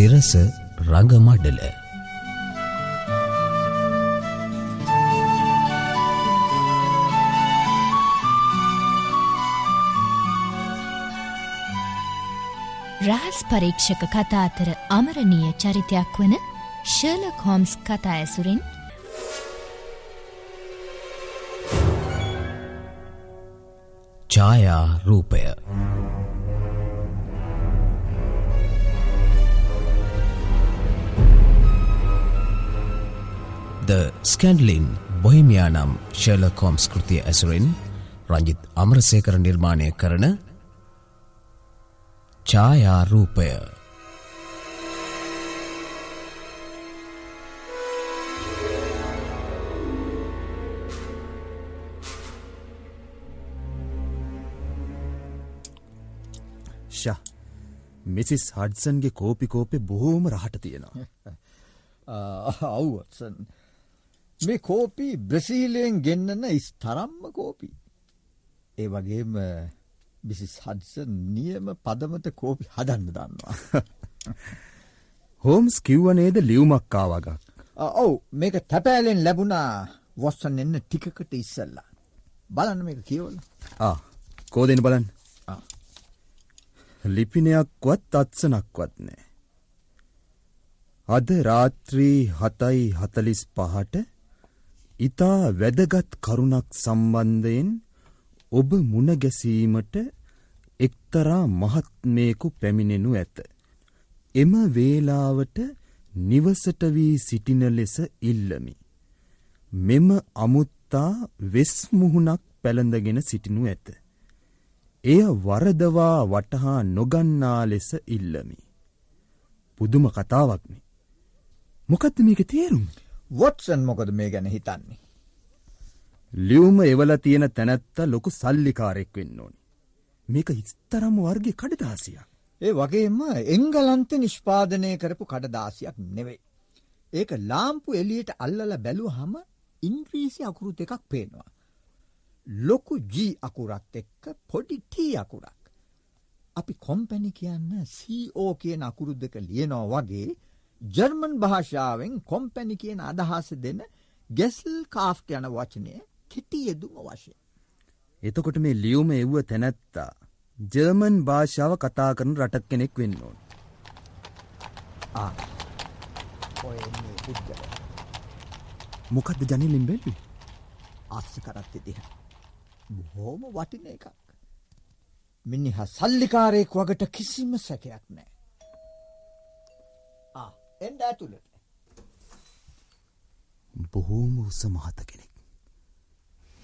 සිරස රඟමඩල රහස් පරීක්ෂක කතා අතර අමරණීය චරිතයක් වන ශර්ලොක් හෝම්ස් කතා ඇසුරින් ඡායා රූපය ද ස්කැන්ඩලින් බොහිමියා නම් ශර්ලකෝම්ස් කෘතිය ඇසුරින් රංජිත් අමරසේකර නිර්මාණය කරන ඡායාරූපය. ෂා මිසිස් හඩසන්ගේ කෝපිකෝපෙ බොහෝම රහට තියෙනවා. අවුවත්සන් මේ කෝපි බ්‍රසීලයෙන් ගෙන්න්නන ස්තරම්ම කෝපි. ඒ වගේම බිසි සඩස නියම පදමත කෝපි හදන්න දන්නවා. හෝම්ස් කිව්වනේද ලියවමක්කා වගක් ඔවු. මේක තැපෑලෙන් ලැබුණා. වොස්සන් එන්න ටිකකට ඉස්සල්ලා. බලන්න මේක කියවල. ආ කෝදෙන බලන්න. ලිපිනයක්වත් අත්සනක්වත් නෑ. අද රාත්‍රී හතයි හතලිස් පහට ඉතා වැදගත් කරුණක් සම්බන්ධයෙන් ඔබ මුණගැසීමට එක්තරා මහත්මයකු පැමිණෙනු ඇත. එම වේලාවට නිවසට වී සිටින ලෙස ඉල්ලමි. මෙම අමුත්තා වෙස් මුහුණක් පැළඳගෙන සිටිනු ඇත. එය වරදවා වටහා නොගන්නා ලෙස ඉල්ලමි. පුදුම කතාවක්නේ. මොකක්ද මේක තේරුම්. වොට්සන් මොකද මේ ගැන හිතන්නේ. ලියවම එවල තියෙන තැනැත්ත ලොකු සල්ලිකාරෙක් වෙන්න ඕනි. මේක හිස්තරම වර්ග කඩදාසියක්. ඒ වගේම එංගලන්ත නිෂ්පාදනය කරපු කඩදාසියක් නෙවෙයි. ඒක ලාම්පු එලියට අල්ලල බැලුව හම ඉන්ද්‍රීසි අකුරු දෙකක් පේනවා. ලොකු ජී අකුරත් එක්ක පොඩි ටී අකුරක්. අපි කොම්පැණි කියන්න සෝ කියන අකුරු දෙක ලියනෝ වගේ ජර්මන් භාෂාවෙන් කොම්පැණි කියන අදහස දෙන ගැසල් කාෆ්ට යන වචනය කෙටි යෙදුම වශය. එතකොට මේ ලියුම එව්ව තැනැත්තා. ජර්මන් භාෂාව කතා කරන රටක් කෙනෙක් වෙන්න ඕන. මොකක්ද ජනිලින් බැලි. අස්ස කරත් ඉතිහ. බොහෝම වටින එකක්. මිනිහ සල්ලිකාරයෙක් වගට කිසිම සැකයක් නෑ. එන්ඩ ඇතුළට. බොහෝම උස මහත කෙනෙක්.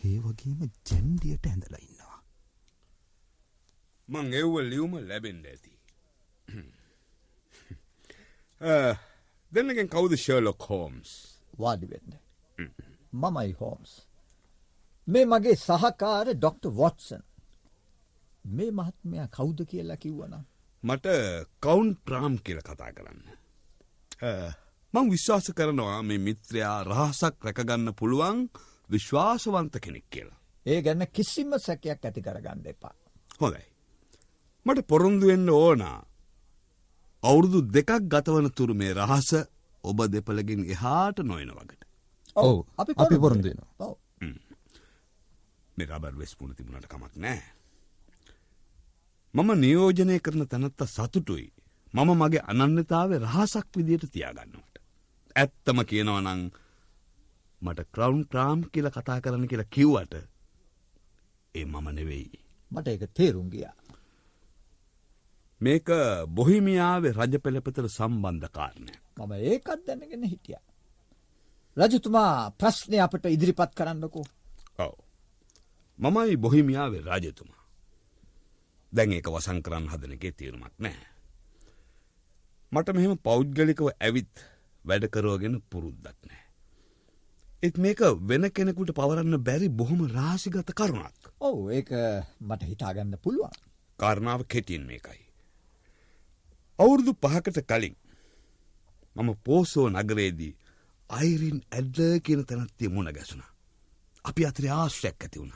ඒ වගේම ජැන්ඩියට ඇඳලා ඉන්නවා. මං එව්ව ලියුම ලැබෙන්ඩ ඇති. දෙන්නගෙන් කවුද ශර්ලොක් හෝම්ස් වාඩිවෙන්න. මමයි හෝම්ස්. මේ මගේ සහකාර ඩොක්ට වොටසන්. මේ මහත්මයා කෞුද කියලා කිව්වන. මට කවුන්් ප්‍රාම් කියල කතා කරන්න. මං විශ්වාස කරනවා මේ මිත්‍රයා රහසක් රැකගන්න පුළුවන් විශ්වාසවන්ත කෙනෙක් කියලා. ඒ ගැන්න කිසිම සැකයක් ඇති කරගන්න එපා. හොඳයි. මට පොරොන්දුවෙන්න ඕනා. අවුරුදු දෙකක් ගතවන තුරු මේ රහස ඔබ දෙපලගෙන් එහාට නොයන වගට. ඔව අපි අපි පොරොන්දුවෙනවා. මේ රබර් වෙස්පුුණ තිබුණට කමක් නෑ. මම නියෝජනය කරන තැනත්ත සතුටුයි මම මගේ අනන්‍යතාව රහසක් විදියට තියාගන්නවට. ඇත්තම කියනවනං මට ක්‍රවන්් ක්‍රාම් කියල කතා කරන කියලා කිව්වට ඒ මම නෙවෙයි. මට එක තේරුම් ගියා. මේක බොහිමියාවේ රජ පෙළපතර සම්බන්ධ කාරණය. මම ඒකත් දැනගෙන හිටිය. රජතුමා ප්‍රශ්නය අපට ඉදිරිපත් කරන්නකෝ. ඔව. මමයි බොහිමියාවේ රාජතුමා. දැන් ඒක වසං කරන්න හදනගේ තීරමක් නෑ. මට මෙහෙම පෞද්ගලිකව ඇවිත් වැඩකරෝගෙන පුරුද්දක් නෑ. එත් මේක වෙන කෙනෙකුට පවරන්න බැරි බොහොම රාසිගත කරුණක්. ඔවු ඒක මට හිතාගන්න පුළුවන්. කාරණාව කෙටියෙන් මේකයි. අවුරුදු පහකට කලින් මම පෝසෝ නගරේදී අයිරින් ඇඩ්ල කියන තැනත්තිය මුණ ගැසුණ. අපි අතරේ ආශ්‍රයක් ඇති වුණ.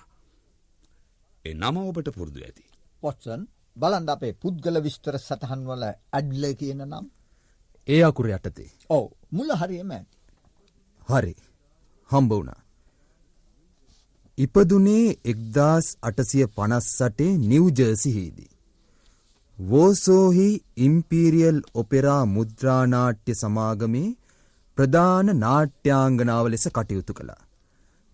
ඒ නම ඔබට පුරුදු ඇති. පොත්සන් බලන්ඩ අපේ පුද්ගල විස්තර සටහන් වල ඇඩ්ල කියන නම් ඒ අකුර යටතේ. ඔව් මුල හරියම ඇති. හරි හම්බ වුණා. ඉපදුනේ එක්දාස් අටසිය පනස්සටේ නිව්ජර්සිහිදී. වෝසෝහි ඉම්පීරියල් ඔපෙරා මුද්‍රානාට්‍ය සමාගමේ ප්‍රධාන නාට්‍යාංගනාව ලෙස කටයුතු කළා.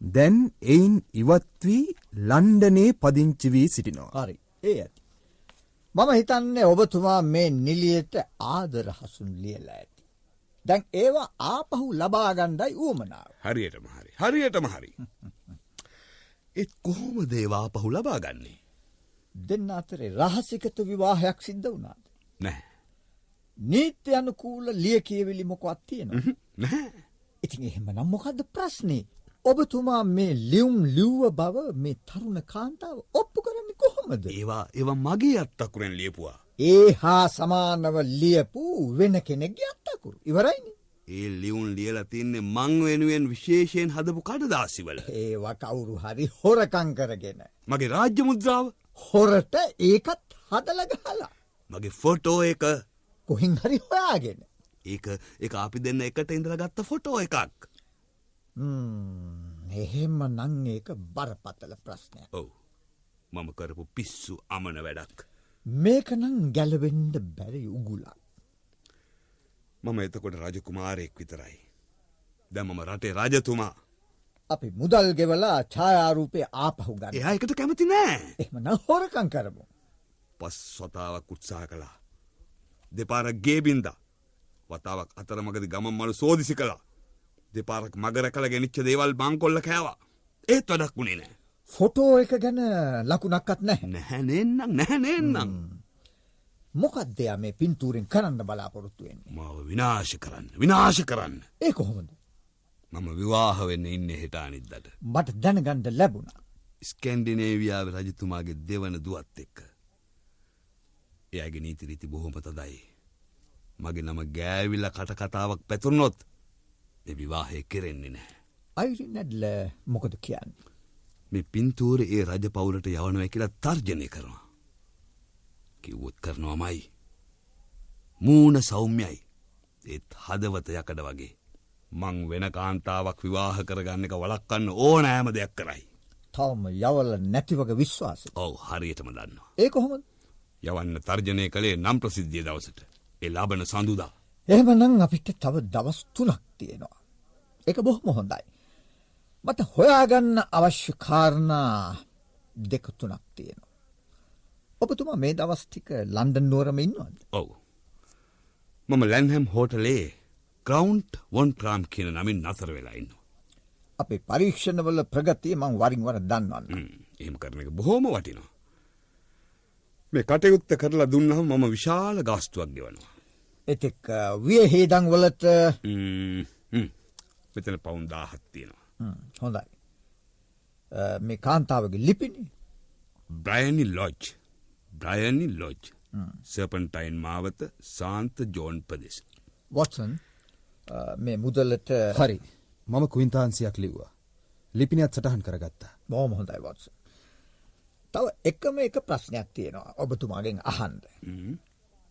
දැන් එයින් ඉවත්වී ලන්ඩනේ පදිංචි වී සිටිනවා. හරි ඒ ඇති. මම හිතන්නේ ඔබතුමා මේ නිලියට ආදර හසුන් ලියලා ඇති. දැන් ඒවා ආපහු ලබාගණ්ඩයි ඌමනාව. හරියටම හරි. හරියටම හරි. ඒත් කොහොම දේවා පහු ලබා ගන්නේ. දෙන්න අතරේ රහසිකත විවාහයක් සිද්ධ වුණාද. නැහැ. නීත්‍ය අනුකූල ලිය කියවිලි මොකවත් තියෙනවා. නැහැ. ඉතින් එහෙම නම් මොකක්ද ප්‍රශ්නේ. ඔබතුමා මේ ලියුම් ලිව්ව බව මේ තරුණ කාන්තාව ඔප්පු කරන්න කොහොමද. ඒවා ඒවා මගේ අත්තකුරෙන් ලියපුවා. ඒ හා සමානව ලියපු වෙන කෙනෙක්ගේ අත්තකුරු. ඉවරයිනි. ඒ ලියුන් ලියලා තින්නේ මං වෙනුවෙන් විශේෂයෙන් හදපු කඩදාසිවල. ඒවා කවුරු හරි හොරකං කරගෙන. මගේ රාජ්‍ය මුද්‍රාව හොරට ඒකත් හදලගහලා. මගේ ෆොටෝ එක කොහින් හරි හොයාගෙන. ඒක එක අපි දෙන්න එකට ඉඳලා ගත්ත ෆොටෝ එකක්. එහෙම නං ඒක බරපතල ප්‍රශ්නයක්. ඔව්. මම කරපු පිස්සු අමන වැඩක්. මේක නං ගැලවෙන්ඩ බැරි උගුලක්. මම එතකොට රජකුමාරයෙක් විතරයි. දැන් මම රටේ රජතුමා. අපි මුදල් ගෙවලා ඡායාරූපය ආපහු ගන්න. එයා එකට කැමති නෑ. එහෙම නම් හොරකං කරමු. පස් වතාවක් උත්සාහ කළා. දෙපාරක් ගේබින්ද. වතාවක් අතරමගද ගමන් මලු සෝදිසි කළා. දෙපාරක් මගර කළ ගෙනනිච්ච දේවල් බංකොල්ල කෑවා. ඒත් වඩක් වුණේ නෑ. ෆොටෝ එක ගැන ලකුණක්කත් නැහැ. නැහැනෙන්නම් නැහැනෙන්නම්. මොකක්දයා මේ පින්තූරෙන් කරන්න බලාපොරොත්තු වෙන්නේ. මාව විනාශ කරන්න විනාශ කරන්න. ඒ කොහොමද. මම විවාහ වෙන්න ඉන්න හිටානිද්දට. මට දැනගණ්ඩ ලැබුණා. ස්කැන්ඩිනේවියාව රජතුමාගේ දෙවන දුවත් එක්ක. එයාගේ නීතිරීති බොහොම තදයි. මගේ නම ගෑවිල්ල කටකතාවක් පැතුරුණොත් විවාහය කෙරෙන්නේ නෑ. අයිරි නැඩ්ල මොකද කියන්න. මේ පින්තූර ඒ රජ පවුලට යවනව කියලා තර්ජනය කරනවා. කිව්වොත් කරනවාමයි. මූුණ සෞම්‍යයි. ඒත් හදවත යකඩ වගේ. මං වෙන කාන්තාවක් විවාහ කරගන්න එක වලක්කන්න ඕනෑම දෙයක් කරයි. තවම යවල නැතිවක විශ්වාස. ඔව් හරියටම දන්නවා. ඒ කොහොමද. යවන්න තර්ජනය කළේ නම් ප්‍රසිද්ධිය දවසට. එ ලාබන සඳුදා. එහෙම නං අපිට තව දවස් තුනක් තියෙනවා. එක බොහොම හොඳයි. මට හොයාගන්න අවශ්‍ය කාරණා දෙක තුනක් තියෙනවා. ඔබතුමා මේ දවස්ටික ලන්ඩන් නුවරම ඉන්නවද. ඔව්. මම ලැන්හැම් හෝටලේ ග්‍රවන්් වොන් ක්‍රාම් කියන නමින් නතර වෙලාඉන්න. අපේ පරීක්ෂණවල ප්‍රගතිය මං වරින්වර දන්නවන්න. එහෙම කරන එක බොහෝම වටිනවා. මේ කටයුත්ත කරලා දුන්නහම මම විශාල ගාස්තුවක් ගෙවනවා. එතෙක් විය හේදං වලට. මෙතන පවුන් දාහත් තියෙනවා. හොඳයි. මේ කාන්තාවගේ ලිපිනි බ්‍රයනි ලොජ් බ්‍රයනි ලොජ් සපන්ටයින් මාවත සාන්ත ජෝන් පදෙස්. වොටසන් මේ මුදල්ලට හරි මම කුයින්තාන්සියක් ලිව්වා. ලිපිනිත් සටහන් කරගත්තා. බෝම හොඳයි වොත්ස. තව එකම එක ප්‍රශ්නයක් තියෙනවා ඔබතුමාගෙන් අහන්ද.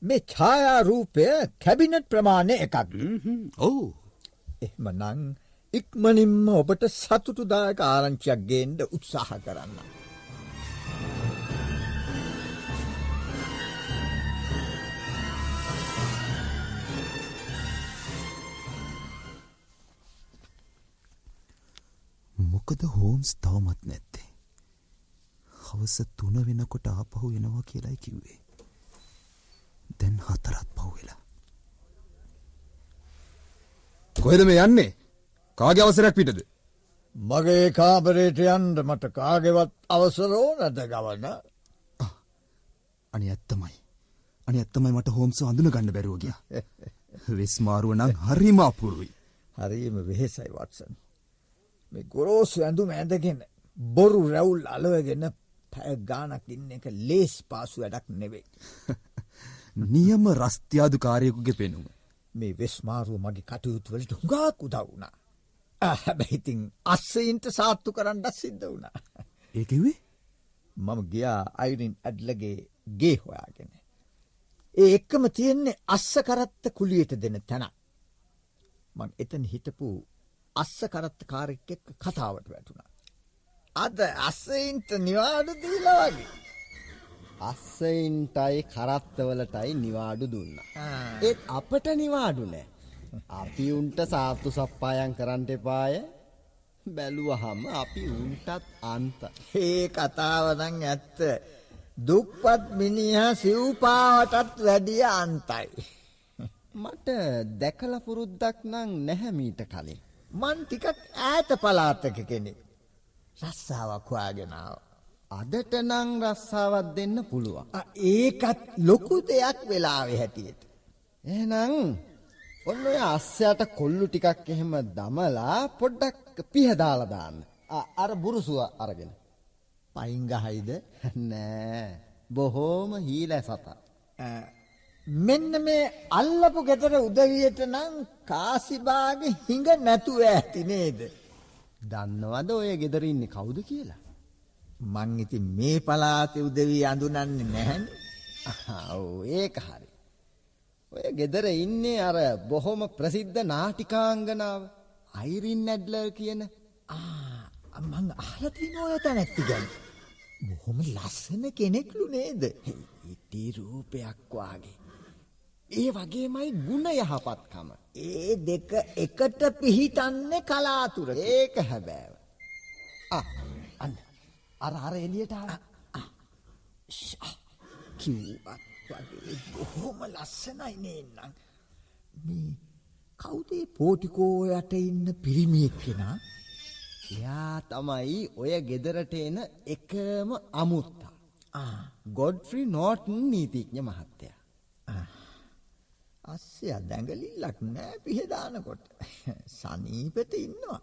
මේ ඡායා රූපය කැබිනට් ප්‍රමාණය එකක් ඔවු එහම නං ඉක්මනින්ම ඔබට සතුටුදායක ආරංචියක් ගේන්ඩ උත්සාහ කරන්න. මොකද හෝම්ස් තවමත් නැත්තේ. හවස තුන වෙනකොට ආපහු එනවා කියලායි කිව්වේ. දැන් හතරත් පහුවෙලා. කොහෙද මේ යන්නේ? කාගේ අවසරයක් පිටද? මගේ කාබරේට යන්ඩ මට කාගෙවත් අවසරෝ නැද ගවන්න අනි ඇත්තමයි. අනි ඇත්තමයි මට හෝම්ස අඳුන ගන්න බැරුව ගිය. වෙස්මාරුව නම් හරිම අපුරුයි. හරිම වෙහෙසයි වත්සන් මේ ගොරෝසු ඇඳුම ඇඳගෙන බොරු රැවුල් අලවගෙන පැය ගානක් ඉන්න එක ලේස් පාසු වැඩක් නෙවෙයි. නියම රස්ත්‍යාදු කාරයකුගේ පෙනුම මේ වෙස්මාරුව මගේ කටයුතුවලට හුඟාක් උදව් වුණා. හැබැයිතින් අස්සයින්ට සාත්තු කරන්නත් සිද්ධ වුණා. ඒකිවේ මම ගියා අයිරින් ඇඩ්ලගේ ගේ හොයාගෙන. ඒ එක්කම තියෙන්නේ අස්ස කරත්ත කුලියට දෙන තැන. මං එතන හිටපු අස්ස කරත්ත කාරෙක් එක්ක කතාවට වැටුණා. අද අස්සයින්ට නිවාඩු දීලා වගේ. අස්සයින්ටයි කරත්තවලටයි නිවාඩු දුන්න. ඒත් අපට නිවාඩු නෑ. අපි උන්ට සාත්තු සප්පායන් කරන්ට එපාය බැලුවහම අපි උන්ටත් අන්ත. ඒ කතාවනං ඇත්ත. දුක්පත් මිනිහා සිව්පාවටත් වැඩිය අන්තයි. මට දැකල පුරුද්දක් නං නැහැමීට කලින්. මන් ටිකක් ඈත පලාතක කෙනෙක්. රස්සාාවක් වාගෙනාව. අදට නං රස්සාවත් දෙන්න පුළුවන්. ඒකත් ලොකු දෙයක් වෙලාවෙ හැටියට. එහෙනම් ඔන්න ඔය අස්සයට කොල්ලු ටිකක් එහෙම දමලා පොඩ්ඩක් පිහදාලා දාන්න. අර බුරුසුව අරගෙන. පයිංගහයිද නෑ බොහෝම හීල සතා. මෙන්න මේ අල්ලපු ගෙතර උදවියට නම් කාසිබාගේ හිඟ නැතුව ඇති නේද. දන්නවද ඔය ගෙදරඉන්නේ කවුද කියලා. මං ඉති මේ පලාතෙ උදවී අඳුනන්නේ නැහැන්. ඔව් ඒක හරි. ඔය ගෙදර ඉන්නේ අර බොහොම ප්‍රසිද්ධ නාටිකාංගනාව අයිරින් නැඩ්ලර් කියන මං අහලතින ඔය තැනැත්ති ගැන. බොහොම ලස්සන කෙනෙක්ලු නේද. ඉටි රූපයක් වාගේ. ඒ වගේමයි ගුණ යහපත්කම. ඒ දෙක එකට පිහිටන්නේ කලාතුර ඒක හැබෑව. ආ, අර අර එලියට කිව්වත් වගේ බොහොම ලස්සනයි නේන්නම්. මේ කවුදේ පෝටිකෝ යට ඉන්න පිරිමියෙක් කෙනා එයා තමයි ඔය ගෙදරට එන එකම අමුත්තා. ගොඩ්ෆ්‍රි නෝටන් නීතිඥ මහත්තයා. අස්සය දැඟලිල්ලක් නෑ පිහදානකොට සනීපත ඉන්නවා.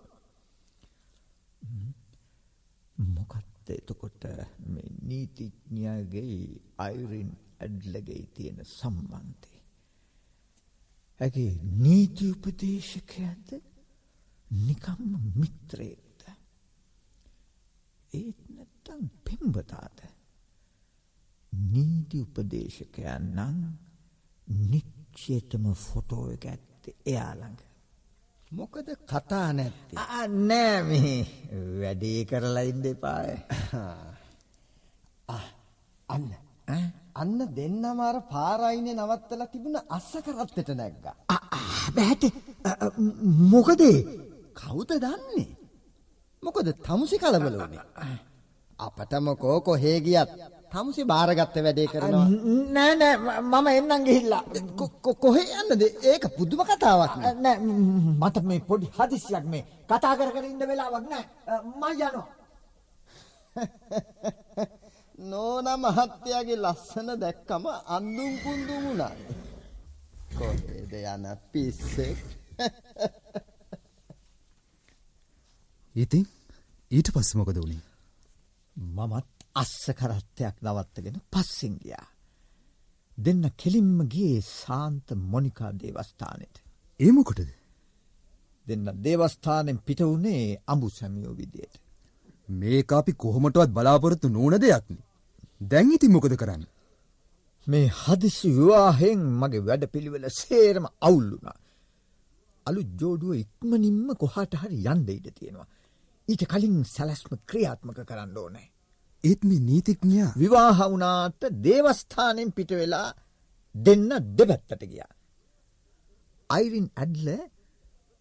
මොකත් එතකොට මේ නීතිඥයාගේ අයිරින් ඇඩ්ලගෙයි තියෙන සම්බන්ධය. ඇගේ නීති උපදේශකයද නිකම්ම මිත්‍රේත්ද. ඒත් නැත්තම් පෙම්බතාද. නීති උපදේශකයන් නම් නිච්චේතම ෆොටෝ එක ඇත්තේ එයාළඟ. මොකද කතා නැත්තේ. නෑ මේ වැඩේ කරලා ඉන්න එපාය. අන්න අන්න දෙන්නම අර පාරයිනේ නවත්තලා තිබුණ අස්ස කරත්තට නැග්ගා. බැහැට මොකදේ කවුද දන්නේ? මොකද තමුසි කලබල වුණේ. අපටම කෝ කොහේ ගියත් තමුසි බාරගත්ත වැඩේ කරනවා. නෑ නෑ මම එන්නම් ගිහිල්ලා. කොහේ යන්නද? ඒක පුදුම කතාවක් නේ. මට මේ පොඩි හදිසියක් මේ කතා කර කර ඉන්න වෙලාවක් නෑ. මම යනවා. නෝන මහත්තයාගේ ලස්සන දැක්කම අන්දුම් කුන්දුම් වුණා. කොහෙද යන පිස්සෙක්? ඉතින් ඊට පස්ස මොකද වුණේ. මමත් අස්ස කරත්තයක් නවත්තගෙන පස්සෙන් ගියා. දෙන්න කෙලින්ම ගියේ සාන්ත මොනිකා දේවස්ථානෙට. ඒමොකොටද. දෙන්න දේවස්ථානෙන් පිට වුණේ අඹු සැමියෝ විදියට. මේ අපි කොහොමටවත් බලාපොරොත්තු නූන දෙයක්න. දැන් ඉති මොකද කරන්න. මේ හදිසි විවාහෙන් මගේ වැඩ පිළිවෙල සේරම අවුල්ලුනා. අලු ජෝඩුව ඉක්මනින්ම කොහට හරි යන්ඩ ඉඩ තියෙනවා. ඊට කලින් සැලැස්ම ක්‍රියාත්මක කරන්න ඕනෑ. ඒත් මේ නීතිඥා විවාහ වුණාට දේවස්ථානෙන් පිට වෙලා දෙන්න දෙබැත්තට ගියා. අයිරින් ඇඩ්ල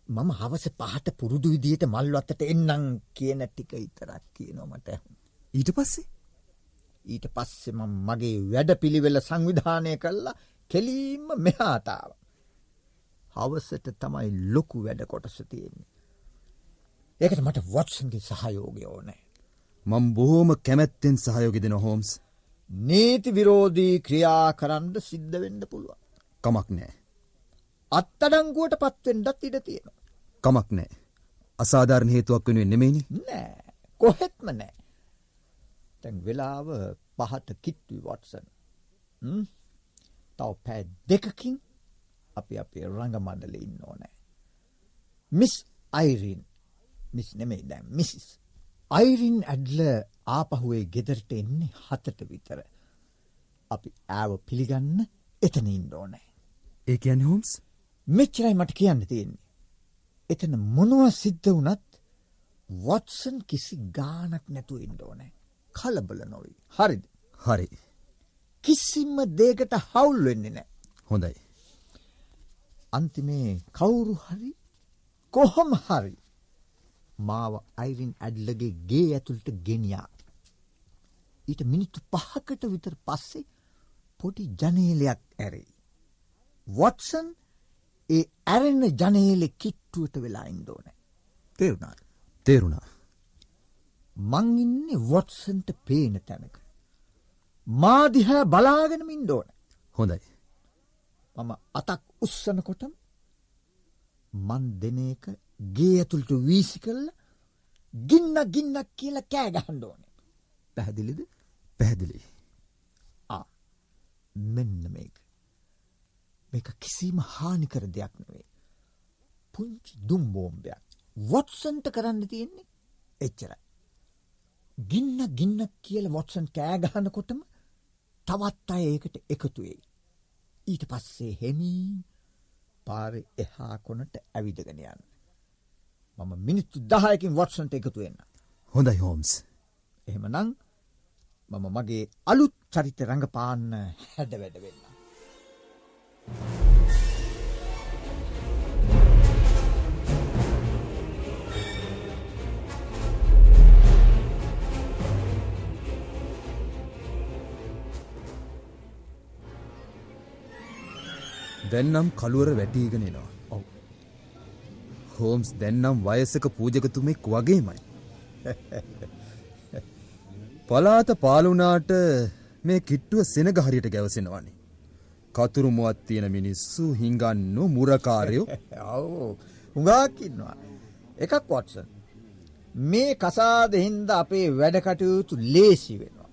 මම හවස පහට පුරුදු විදියට මල්වත්තට එන්නම් කියන ටික ඉතරක් කියනොමට ඊට පස්සේ ඊට පස්සෙම මගේ වැඩ පිළිවෙල සංවිධානය කල්ලා කෙලීම මෙහාතාව. හවසට තමයි ලොකු වැඩ කොටස තියෙන්නේ. ඒකට මට වොට්සන්ගේ සහයෝගය ඕනෑ. මං බොහෝම කැමැත්තෙන් සහයෝගෙ දෙන හෝම්ස් නීති විරෝධී ක්‍රියා කරන්න සිද්ධ වෙන්න පුළුවන්. කමක් නෑ. අත්තඩංගුවට පත්වෙන්ඩත් ඉඩ තියෙනවා. කමක් නෑ. අසාධාරණ හේතුවක් වෙනුවෙන් නෙමේනි නෑ කොහෙත්ම නෑ. තැන් වෙලාව පහට කිට්වි වොටසන්. තව පෑ දෙකකින් අපි අපේ රඟ මඩල ඉන්න ඕනෑ. මිස් අයිරින් මිස් නෙමෙයි දැම් මිසිස්. අයිරින් ඇඩ්ල ආපහුවේ ගෙදරට එන්නේ හතට විතර. අපි ඇව පිළිගන්න එතන ඉන්න ඕනෑ. ඒ කියන්න හෝම්ස් මෙච්චරයි මට කියන්න තියෙන්නේ. එතන මොනුව සිද්ධ වනත් වොත්සන් කිසි ගානක් නැතු ඉන්න ඕනෑ. කලබල නොවී. හරිද. හරි කිසිම්ම දේකට හවුල් වෙන්නේ නෑ. හොඳයි අන්තිමේ කවුරු හරි කොහොම හරි මාව අයිරින් ඇඩ්ලගේ ගේ ඇතුළට ගෙනියා. ඊට මිනිත්තු පහකට විතර පස්සේ පොඩි ජනේලයක් ඇරෙයි. වොටසන් ඒ ඇරෙන්න ජනේලෙ කිට්ටුවට වෙලා ඉන්දෝන. තේරුණා. තේරුණා මංඉන්නේ වොටසන්ට පේන තැනක. මාදිහැ බලාගෙන මින්දෝන. හොඳයි මම අතක් උස්සනකොටම මන් දෙන එක ගේ ඇතුළට වීසි කරල ගින්න ගින්නක් කියල කෑගහන්ඩ ඕන. පැහැදිලිද? පැහැදිලි මෙන්න මේක. මේක කිසිම හානිකර දෙයක් නෙවේ පුංචි දුම්බෝම්බයක් වොටසන්ට කරන්න තියෙන්නේ එච්චරයි. ගින්න ගින්නක් කියල වොටසන් කෑගහනකොටම තවත් අය ඒකට එකතුවෙයි ඊට පස්සේ හෙමින් පාර එහා කොනට ඇවිදගෙන යන්න. මම මිනිත්තු දහයකින් වොටසන්ට එකතුවෙන්න. හොඳයි හෝම්ස් එහෙම නං මම මගේ අලුත් චරිත රඟපාන්න හැඩ වැඩ වෙන්න. දැන්නම් කළුවර වැටීගෙනෙනවා හෝම්ස් දැන්නම් වයසක පූජකතුමෙක් වගේමයි පලාත පාලුනාට මේ කිට්ටුව සෙනග හරියට ගැවසෙනවානි කතුරු මුවත් තියෙන මිනිස්සු හිංගන්නු මුරකාරයෝ ඔවු හුඟාකින්නවා එකක් වොටසන් මේ කසාද හින්ද අපේ වැඩකටයුතු ලේසි වෙනවා.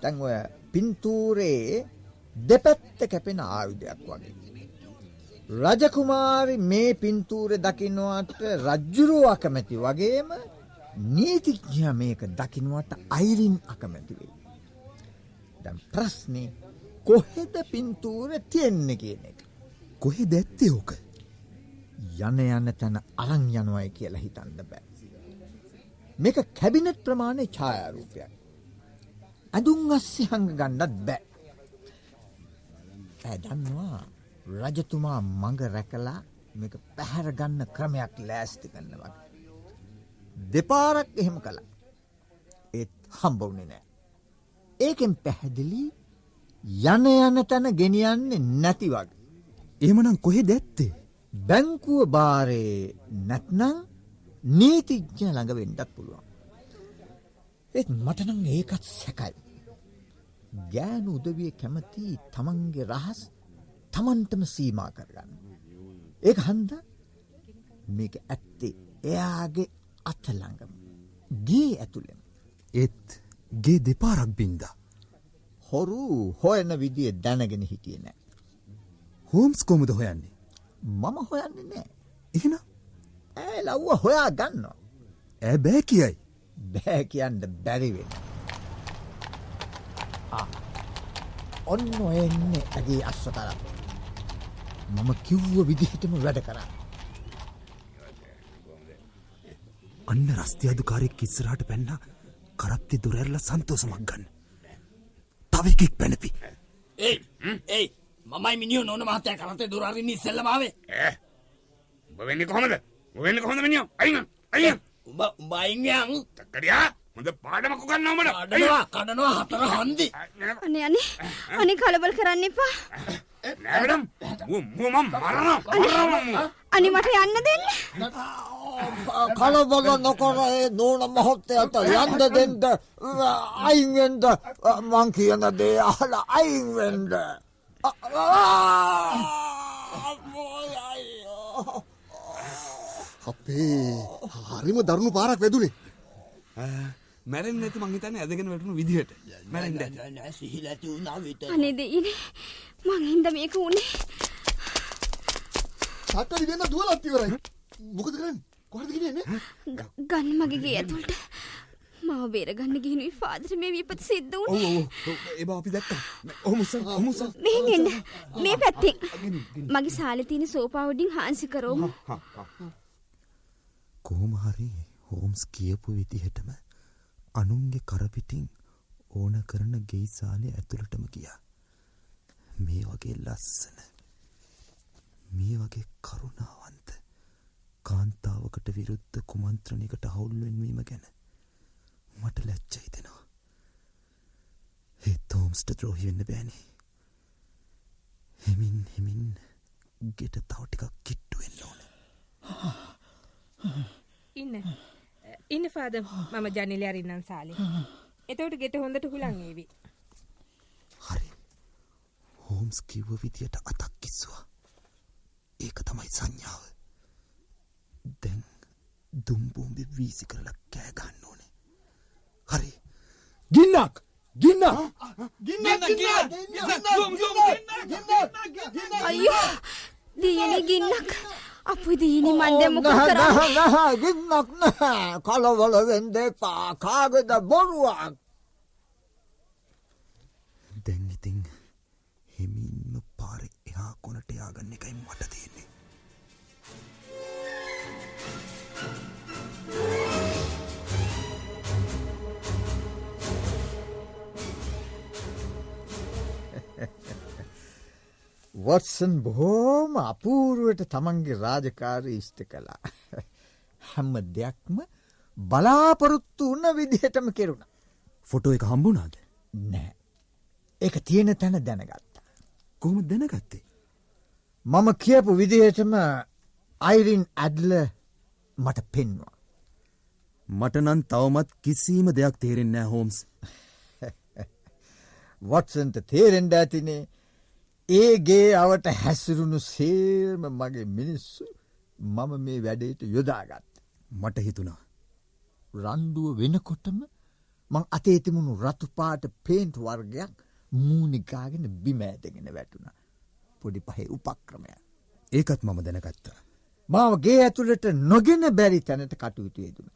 තැන් ඔය පින්තූරේ දෙපැත්ත කැපෙන ආයුධයක් වගේ. රජකුමාරි මේ පින්තූරෙ දකින්නවට රජ්ජුරුව අකමැති වගේම නීතිඥ මේක දකිනුවට අයිරින් අකමැතිවේ. දැම් ප්‍රශ්නය කොහෙද පින්තූර තියෙන්නේ කියන එක. කොහෙ දැත්තේ ඕක යන යන්න තැන අරං යනුවයි කියලා හිතන්ද බෑ. මේක කැබිනට් ප්‍රමාණය ඡායාරූපයක්. ඇඳුම් අස්සි හඟ ගන්නත් බෑ. ඇදන්නවා රජතුමා මඟ රැකලා මේක පැහැරගන්න ක්‍රමයක් ලෑස්ති කන්න වගේ. දෙපාරක් එහෙම කළ ඒත් හම්බවුනේ නෑ. ඒකෙන් පැහැදිලි යන යන තැන ගෙනියන්නේ නැති වගේ. එමනම් කොහෙ දැත්තේ බැංකුව බාරේ නැත්නං නීතිඥ ළඟ වෙන්ඩත් පුළුවන්. ඒත් මටනං ඒකත් සැකයි. ගෑනු උදවිය කැමති තමන්ගේ රහස් තමන්ටම සීමා කරගන්න. ඒක හන්ද මේක ඇත්තේ එයාගේ අතළඟම. ගේ ඇතුළෙම. ඒත් ගේ දෙපාරක් බින්ද. හොරු හොයන විදිිය දැනගෙන හිටිය නෑ. හෝම්ස් කොමුද හොයන්නේ. මම හොයන්නේ නෑ. එහෙන ඇ ලව්ව හොයා ගන්නවා. ඇ බෑ කියයි. බෑ කියන්න බැරිවෙන. ඔන්න ඔයන්නේ ඇගේ අස්ස තරම්. මම කිව්ව විදිහටම වැඩ කරා. අන්න රස්තියාදුකාරෙක් ඉස්සරහට පැන්න. කරප්ති දුරැරල සන්තෝසමක් ගන්න. තවකෙක් පැනපි. ඒ ඒ මමයි මිනිියෝ නොන මහතය කරතේ දුරරින්න ඉස්සෙල්ලමාවේ වෙන්න කොහොමද? වෙන්න කොහොඳ මිනිියෝ අයින අය උඹ උඹයින්යන් තක්කඩියා හොඳ පාඩමකු ගන්නවමට කඩනවා කඩනවා හතර හන්දි. අනේ අනේ. අනේ කලබල් කරන්න එපා. නෑඩම් මුවම මරණ අනේ මට යන්න දෙන්න. කලබල නොකර ඒ නෝන මහොත්තයට යන්ද දෙන්ට අයින්වෙන්ඩ මං කියන දේ අහල අයින්වෙන්ඩ. අපේ හරිම දරුණු පාරක් වැදුනේ. මැරෙන් නැති මංහිතන ඇදගෙන වැටුණු විදිහට. මැරෙන්ට සිහිලැති වුණා විත අනේ දෙයිනේ මං හින්ද මේක උනේ. සක්කරි වෙන්න දුවලත් ඉවරයි මොකද කරන්නේ කොහෙද ගියන්නේ ග- ගන්න මගේ ගේ ඇතුළට. මාව බේරගන්න ගිහිනි ෆාදර මේ විපත සිද්ධ ඔව් වුණේ. ඔව් ඒබා අපි දැක්කා ඔහොමසන් ඔහොමසන් මෙහෙන් එන්න. මේ පැත්තෙන්. මගේ සාලේ තියෙන සෝපා උඩින් හාන්සි කරවමු. කොහොම හරි හෝම්ස් කියපු විදිහටම අනුන්ගේ කරපිටින් ඕන කරන ගෙයි සාලේ ඇතුළටම ගියා. මේ වගේ ලස්සන මේ වගේ කරුණාවන්ත කාන්තාවකට විරුද්ධ කුමන්ත්‍රණයකට හවුල් වෙන්වීම ගැන මට ලැජ්ජයි දෙනවා. ඒත් හෝම්ස්ට ද්‍රෝහි වෙන්න බෑනේ. හිමින් හිමින් ගෙට තව ටිකක් කිට්ටු වෙන්න ඕනේ. ඉන්න ඉන්න පාද මම ජනිලි අරින්නම් සාලි එතවට ගෙට හොඳට හුලන් ඒවි හරි හෝම්ස් කිව්ව විදියට අතක් කිස්සවා. ඒක තමයි සංඥාව. දැන් දුම්බෝම්බි වීසි කරලා කෑගන්න ඕනේ. හරි. ගින්නක්! ගින්න! අයියෝ! දීනි ගින්නක්! අපේ දීනි මණ්ඩේ මොකද කරන්නේ? ගින්නක් නැහැ! කලවල වෙන්න එපා කාගේද බොරුවක්! දැන් ඉතින් හිමින්ම පාරෙ එහා කොනට යාගන්න එකයි මට තියෙන්නේ වොටසන් බොහෝම අපූරුවට තමන්ගේ රාජකාරී ඉෂ්ට කළා. හැම දෙයක්ම බලාපොරොත්තු උන්න විදිහටම කෙරුණ. ෆොටෝ එක හම්බුනාද නෑ. ඒක තියෙන තැන දැනගත්තා. කොහොම දැනගත්තේ මම කියපු විදිහටම අයිරින් ඇඩ්ල මට පෙන්වා. මට නන් තවමත් කිසිීම දෙයක් තේරෙන්නෑ හෝම්ස් වොටසන්ට තේරෙන්ඩ ඇතිනේ ඒගේ අවට හැසිරුණු සේර්ම මගේ මිනිස්සු මම මේ වැඩේට යොදාගත්. මට හිතුණා රන්ඩුව වෙනකොටම මං අතේතිමුණු රතුපාට පේන්ට් වර්ගයක් මූනිකාගෙන බිමෑදගෙන වැටුණ. පොඩි පහේ උපක්‍රමය. ඒකත් මම දැනගත්තා මාව ගේ ඇතුළට නොගෙන බැරි තැනට කටයුතු යෙදුණ.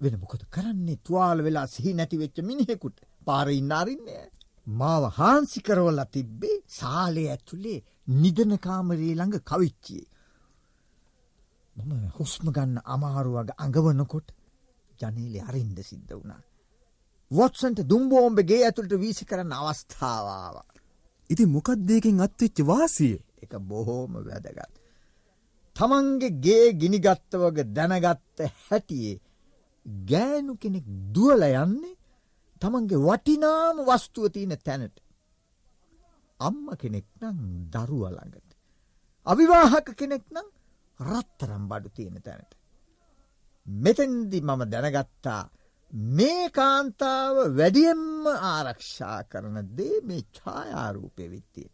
වෙන මොකොද කරන්නේ තුවාල වෙලා සිහි නැතිවෙච්ච මිනිහෙකුට පාරඉන්න අරින්නේ. මාව හාන්සි කරවලා තිබ්බේ සාලේ ඇතුළේ නිදනකාමරී ළඟ කවිච්චියේ. මම හුස්ම ගන්න අමාරුවග අඟවනකොට ජනීලෙ අරින්ද සිද්ධ වුණා. වොත්සන්ට දුම්බෝම්බගේ ඇතුළට වීසි කරන්න අවස්ථාවාව. ඉති මොකක්දේකින් අත්වෙච්ච වාසිය එක බොහෝම වැදගත්. තමන්ගේ ගේ ගිනිගත්තවග දැනගත්ත හැටියේ ගෑනු කෙනෙක් දුවල යන්නේ තමන්ගේ වටිනාම වස්තුව තියෙන තැනට. අම්ම කෙනෙක් නම් දරුවළඟට. අවිවාහක කෙනෙක් නම් රත්තරම් බඩු තියෙන තැනට. මෙතැන්දි මම දැනගත්තා මේ කාන්තාව වැඩියෙන්ම ආරක්ෂා කරන දේ මේ ඡායාරූපය විත්තිය.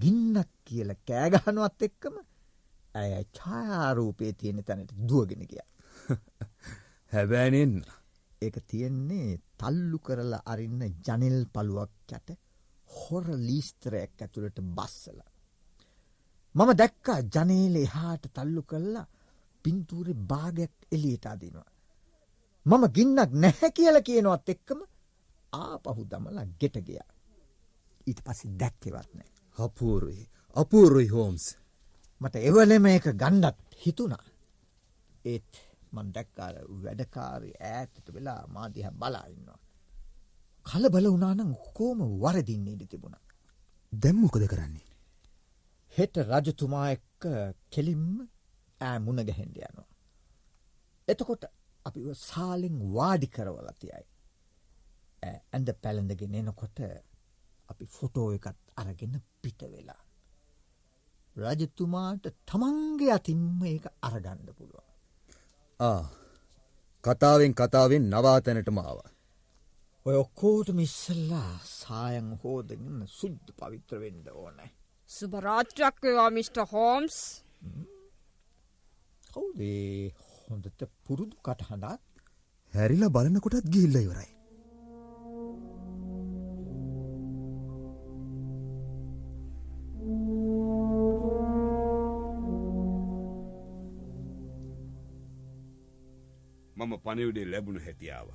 ගින්නක් කියල කෑගහනුවත් එක්කම ඇය ඡායාරූපය තියෙන තැනට දුවගෙන ගිය. හැබෑනෙන් ඒක තියෙන්නේ තල්ලු කරලා අරින්න ජනෙල් පළුවක් යට හොර ලීස්තරයක් ඇතුළට බස්සල. මම දැක්කා ජනේල එහාට තල්ලු කල්ලා පින්තූරෙ භාගයක් එලියට අදිනවා. මම ගින්නක් නැහැ කියල කියනවත් එක්කම ආපහු දමලා ගෙට ගියා. ඊට පස්සෙ දැක්කෙවත් නෑ. අපූරුයි අපූරුයි හෝම්ස් මට එවලෙම එක ගණ්ඩත් හිතුණා. ඒත් මන් දැක්කාර වැඩකාරි ඈතට වෙලා බලාඉන්නවා. කල බල වනානම් කෝම වරදින්නේ ඉඩ තිබුණ. දැම්මොකද කරන්නේ. හෙට රජතුමා එක්ක කෙලින්ම ෑ මුණ ගැහෙන්ඩ යනවා. එතකොට අපි සාලෙන් වාඩි කරවලතියයි. ඇඳ පැළඳගෙන එනකොට අපි ෆොටෝ එකත් අරගෙන පිට වෙලා. රජතුමාට තමන්ගේ අතින්ම ඒක අරගණ්ඩ පුළුව. ආ කතාවෙන් කතාවෙන් නවාතැනට මාව. ඔය ඔක්කෝට මිස්සල්ලා සායන් හෝදගන්න සුද්ද පවිත්‍ර වෙන්ඩ ඕනෑ. සුභරාත්‍රයක් වේවා මිට. හෝම්ස් කවුදේ හොඳට පුරුදු කටහඬත් හැරිලා බලනකොටත් ගිල්ල ඉවරයි. මම පනිවිඩේ ලැබුණ හැටියාව.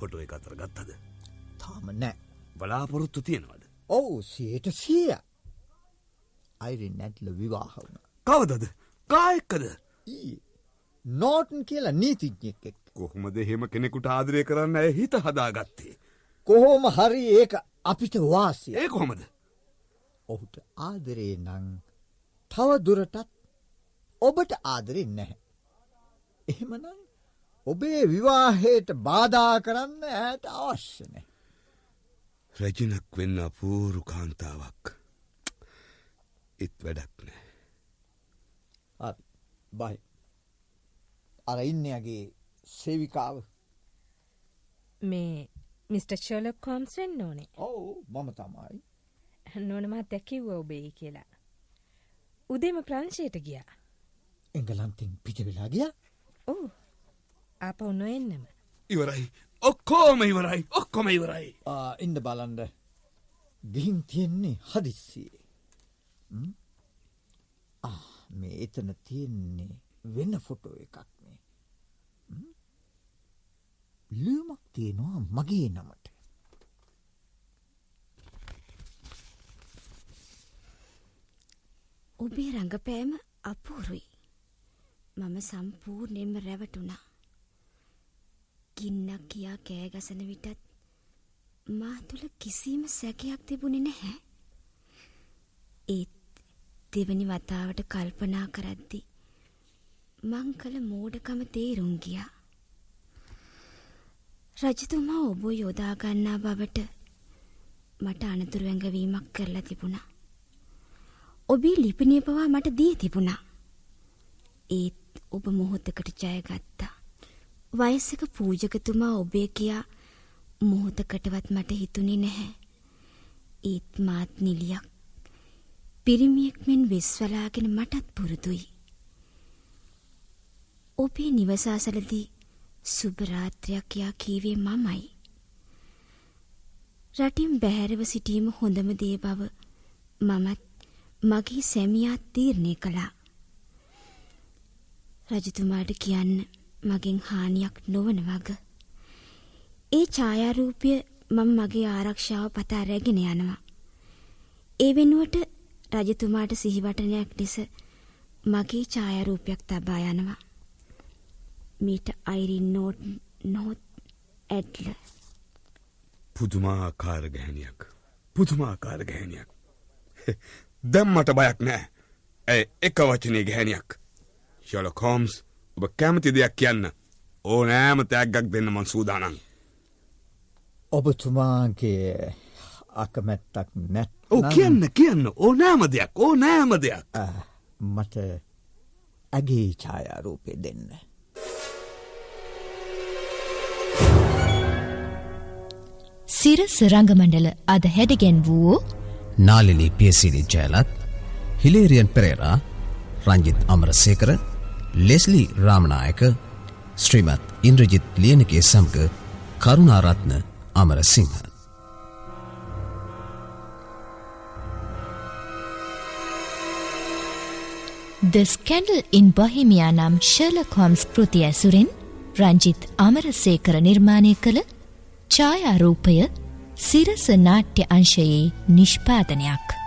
හොටුව එක අතර ගත්තද. තාම නෑ. බලාපොරොත්තු තියෙනවද. ඔවු සියට සිය. අයිරි නැට්ල විවාහ වුණ. කවදද කායක්කද නෝටන් කියලා නීතිඥෙක් එක්. කොහොමද එහෙම කෙනෙකුට ආදරය කරන්න ඇය හිත හදාගත්තේ. කොහොම හරි ඒක අපිට වාසිය ඒ කොහොමද. ඔහුට ආදරේ නං තව දුරටත් ඔබට ආදරෙන් නැහැ. එහෙමනම් ඔබේ විවාහයට බාධා කරන්න ඇයට අවශ්‍යනෑ. රජිනක් වෙන්න අපූරු කාන්තාවක්. ඉත් වැඩක් නෑ. බයි. අර ඉන්නගේ සේවිකාව මේ මිට. ෂලොක් කොම්ස් වෙන්න ඕනේ ඔවු මම තමයි. නොනමත් දැකිව්ව ඔබේ කියලා. උදේම ප්‍රංශයට ගියා. එංගලන්තින් පිටවෙලා ගිය ඕ අප ඔන්න එන්නම. ඉවරයි ඔක්කෝම ඉවරයි ඔක්කොම ඉවරයි. ඉන්ඩ බලන්ඩ ගිහින් තියෙන්නේ හදිස්සියේ. මේ එතන තියෙන්නේ වෙන්න ෆොටෝ එකක්නේ. ලියමක් තියෙනවා මගේ නමට. ඔබේ රඟපෑම අපූරුයි. මම සම්පූර්ණයෙන්ම රැවටුණා. ගින්නක් කියා කෑගසන විටත් මා තුළ කිසිම සැකයක් තිබුණේ නැහැ. ඒත් දෙවනි වතාවට කල්පනා කරද්දි මං කළ මෝඩකම තේරුම් ගියා. රජතුමා ඔබ යොදා ගන්නා බවට මට අනතුරු ඇඟවීමක් කරලා තිබුණා. ඔබේ ලිපිනය පවා මට දී තිබුණා. ඒත් ඔබ මොහොතකට ජයගත්තා. වයසක පූජකතුමා ඔබේ කියා මොහොතකටවත් මට හිතුනේ නැහැ. ඒත් මාත් නිලියක් පිරිමියෙක් මෙන් වෙස්වලාගෙන මටත් පුරුදුයි. ඔබේ නිවසාසලදී සුභරාත්‍රයක් යා කීවේ මමයි. රටින් බැහැරව සිටීම හොඳම දේ බව මමත් මගේ සැමියාත් තීරණය කළා. රජතුමාට කියන්න මගෙන් හානියක් නොවන වග. ඒ ඡායාරූපය මම මගේ ආරක්ෂාව පතා රැගෙන යනවා. ඒ වෙනුවට රජතුමාට සිහිවටනයක් ලෙස මගේ ඡායාරූපයක් තබා යනවා. මීට අයිරින් නෝට් නොහොත් ඇඩ්ල. පුදුමාකාර ගැහැනියක්. පුදුමාකාර ගැහැනියක්. දැම්මට බයක් නෑ. ඇය එක වචනය ගැහැනියක්. ශොල කෝම්ස් ඔබ කැමති දෙයක් කියන්න. ඕ නෑම තෑග්ගක් දෙන්න මන් සූදානන්. ඔබතුමාගේ අකමැත්තක් නැත් ඕ කියන්න කියන්න ඕ නෑම දෙයක් ඕ නෑම දෙයක් මට ඇගේ ඡායාරූපය දෙන්න. සිරස රංගමණ්ඩල අද හැඩගෙන් වූ නාලිලි පියසිරි ජයලත් හිලේරියන් පෙරේරා රංජිත් අමරසේකර ලෙස්ලි රාමනායක ශ්‍රීමත් ඉන්ද්‍රජිත් ලියනගේ සමග Karunaratne Amarasinghe. The Scandal in Bohemia නම් ශර්ලොක් හොම්ස් කෘතිය ඇසුරින් රංජිත් අමරසේකර නිර්මාණය කළ ඡායාරූපය සිරස නාට්‍ය අංශයේ නිෂ්පාදනයක්.